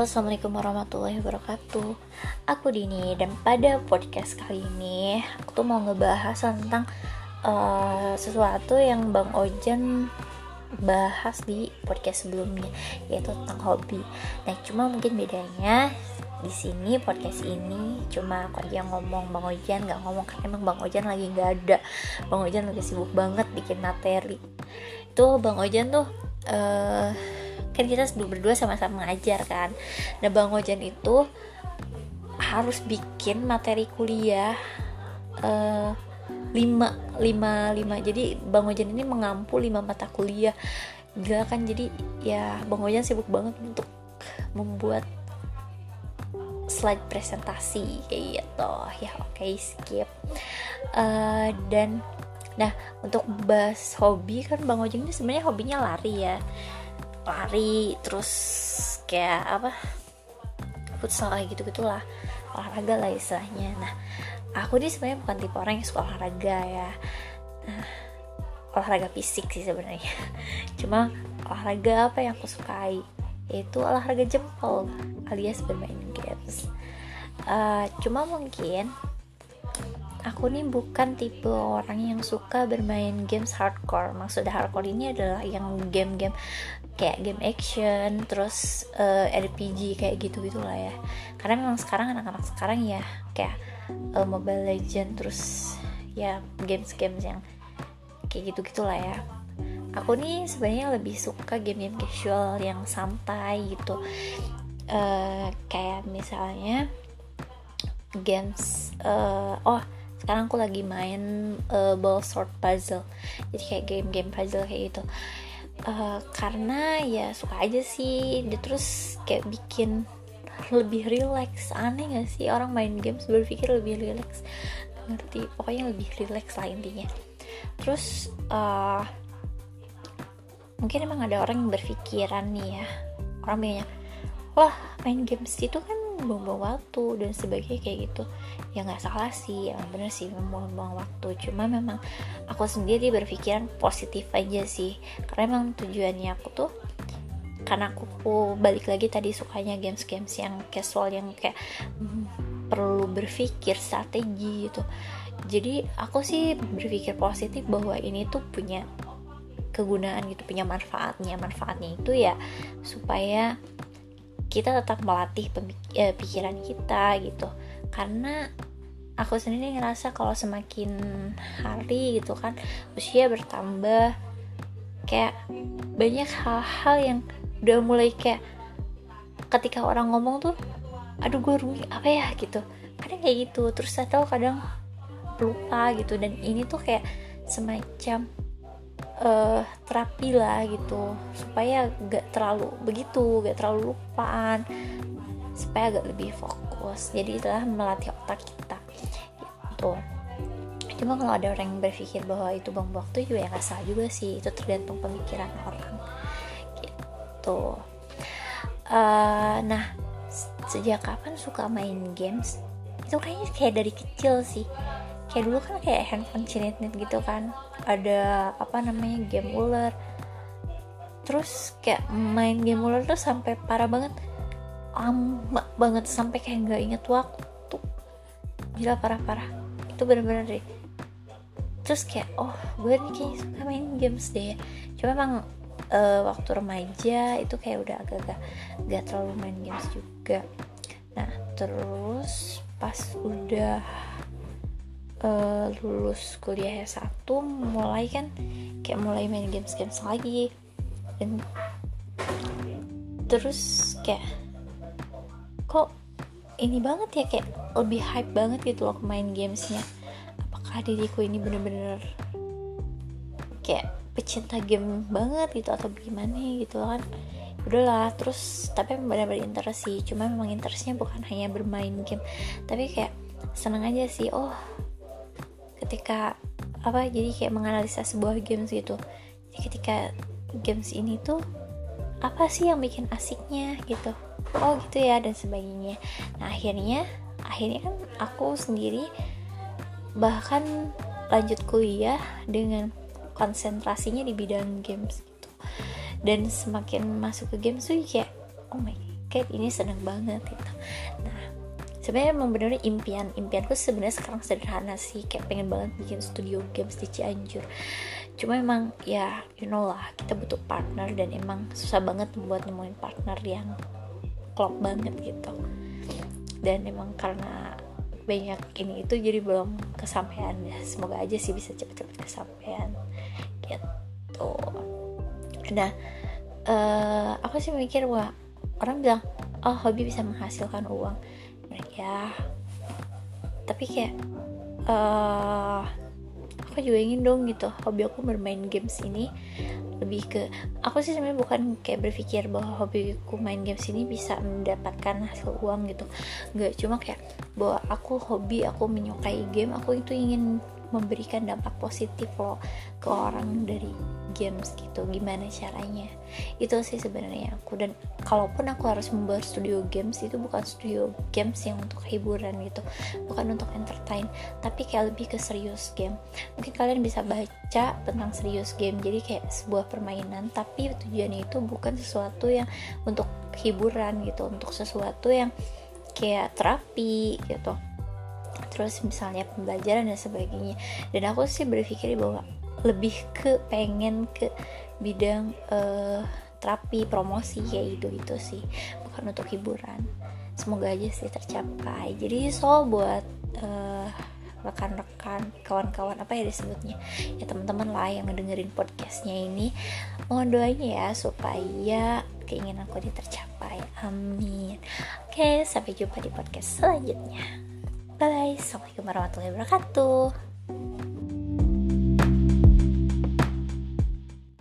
Assalamualaikum warahmatullahi wabarakatuh. Aku Dini dan pada podcast kali ini Aku tuh mau ngebahas tentang uh, sesuatu yang Bang Ojan bahas di podcast sebelumnya Yaitu tentang hobi. Nah cuma mungkin bedanya di sini podcast ini cuma aku aja yang ngomong Bang Ojan nggak ngomong karena emang Bang Ojan lagi nggak ada. Bang Ojan lagi sibuk banget bikin materi. Itu Bang Ojan tuh uh, kan kita berdua sama-sama ngajar kan. Nah bang Ojan itu harus bikin materi kuliah uh, lima lima lima. Jadi bang Ojan ini mengampu lima mata kuliah. Gila kan? Jadi ya bang Ojan sibuk banget untuk membuat slide presentasi kayak gitu. Ya oke okay, skip. Uh, dan nah untuk bahas hobi kan bang Ojan ini sebenarnya hobinya lari ya lari terus kayak apa futsal kayak gitu gitulah olahraga lah istilahnya. Nah aku nih sebenarnya bukan tipe orang yang suka olahraga ya. Nah, olahraga fisik sih sebenarnya. Cuma olahraga apa yang aku sukai? Yaitu olahraga jempol alias bermain games. Uh, cuma mungkin aku nih bukan tipe orang yang suka bermain games hardcore. Maksudnya hardcore ini adalah yang game-game kayak game action terus uh, eh, RPG kayak gitu gitulah ya. Karena memang sekarang anak-anak sekarang ya kayak uh, Mobile Legend terus ya games-games yang kayak gitu gitulah ya. Aku nih sebenarnya lebih suka game-game casual yang santai gitu. Uh, kayak misalnya games uh, oh sekarang aku lagi main uh, ball sword puzzle. Jadi kayak game-game puzzle kayak gitu. Uh, karena ya suka aja sih. Dia terus kayak bikin lebih relax. Aneh gak sih? Orang main games berpikir lebih relax. Ngerti? Pokoknya lebih relax lah intinya. Terus uh, mungkin emang ada orang yang berpikiran nih ya. Orang banyak wah main games itu kan buang-buang waktu dan sebagainya kayak gitu. Ya nggak salah sih emang bener sih membuang-buang waktu. Cuma memang aku sendiri berpikiran positif aja sih. Karena memang tujuannya aku tuh karena aku, aku balik lagi tadi sukanya games-games yang casual yang kayak hmm, perlu berpikir strategi gitu. Jadi aku sih berpikir positif bahwa ini tuh punya kegunaan gitu punya manfaatnya. Manfaatnya itu ya supaya kita tetap melatih eh, pikiran kita gitu. Karena aku sendiri ngerasa kalau semakin hari gitu kan usia bertambah kayak banyak hal-hal yang udah mulai kayak ketika orang ngomong tuh aduh gue rugi apa ya? gitu. Kadang kayak gitu terus saya tahu kadang lupa gitu. Dan ini tuh kayak semacam uh, terapi lah gitu supaya gak terlalu begitu gak terlalu lupaan supaya agak lebih fokus. Jadi itulah melatih otak kita gitu. Cuma kalau ada orang yang berpikir bahwa itu bang waktu juga ya nggak salah juga sih. Itu tergantung pemikiran orang gitu. Uh, nah sejak kapan suka main games? Itu kayaknya kayak dari kecil sih kayak dulu kan kayak handphone cinit-cinit gitu kan. Ada apa namanya game ular. Terus kayak main game ular tuh sampai parah banget. Lama banget sampai kayak nggak inget waktu. Gila parah-parah. Itu bener-bener deh. Terus kayak oh gue nih kayak suka main games deh. Cuma emang uh, waktu remaja itu kayak udah agak-agak gak terlalu main games juga. Nah terus pas udah uh, lulus kuliah S1 mulai kan kayak mulai main games-games lagi. Dan terus kayak kok ini banget ya kayak lebih hype banget gitu loh main gamesnya. Apakah diriku ini bener-bener kayak pecinta game banget gitu atau gimana gitu kan? Udahlah terus tapi benar-benar interest sih. Cuma memang interestnya bukan hanya bermain game tapi kayak seneng aja sih. Oh ketika apa jadi kayak menganalisa sebuah games gitu. Jadi ketika games ini tuh apa sih yang bikin asiknya gitu? Oh gitu ya dan sebagainya. Nah akhirnya akhirnya kan aku sendiri bahkan lanjut kuliah dengan konsentrasinya di bidang games gitu. Dan semakin masuk ke games tuh kayak oh my kayak ini seneng banget gitu sebenarnya emang bener impian impianku sebenarnya sekarang sederhana sih kayak pengen banget bikin studio games di Cianjur. Cuma emang ya you know lah kita butuh partner dan emang susah banget membuat nemuin partner yang klop banget gitu. Dan emang karena banyak ini itu jadi belum kesampaian ya. Semoga aja sih bisa cepet-cepet kesampaian gitu. Nah uh, aku sih mikir wah orang bilang oh hobi bisa menghasilkan uang ya. Tapi kayak uh, aku juga ingin dong gitu hobi aku bermain games ini lebih ke aku sih sebenarnya bukan kayak berpikir bahwa hobiku main games ini bisa mendapatkan hasil uang gitu. Nggak cuma kayak bahwa aku hobi aku menyukai game aku itu ingin memberikan dampak positif loh ke orang dari games gitu gimana caranya. Itu sih sebenarnya aku dan kalaupun aku harus membuat studio games itu bukan studio games yang untuk hiburan gitu bukan untuk entertain tapi kayak lebih ke serius game. Mungkin kalian bisa baca tentang serius game jadi kayak sebuah permainan tapi tujuannya itu bukan sesuatu yang untuk hiburan gitu untuk sesuatu yang kayak terapi gitu. Terus misalnya pembelajaran dan sebagainya. Dan aku sih berpikir bahwa lebih ke pengen ke bidang uh, terapi promosi kayak gitu gitu sih. Bukan untuk hiburan. Semoga aja sih tercapai. Jadi so buat uh, rekan-rekan kawan-kawan apa ya disebutnya? Ya teman-teman lah yang ngedengerin podcastnya ini. Mohon doanya ya supaya keinginan aku ini tercapai. Amin. Oke sampai jumpa di podcast selanjutnya. Bye. Assalamualaikum warahmatullahi wabarakatuh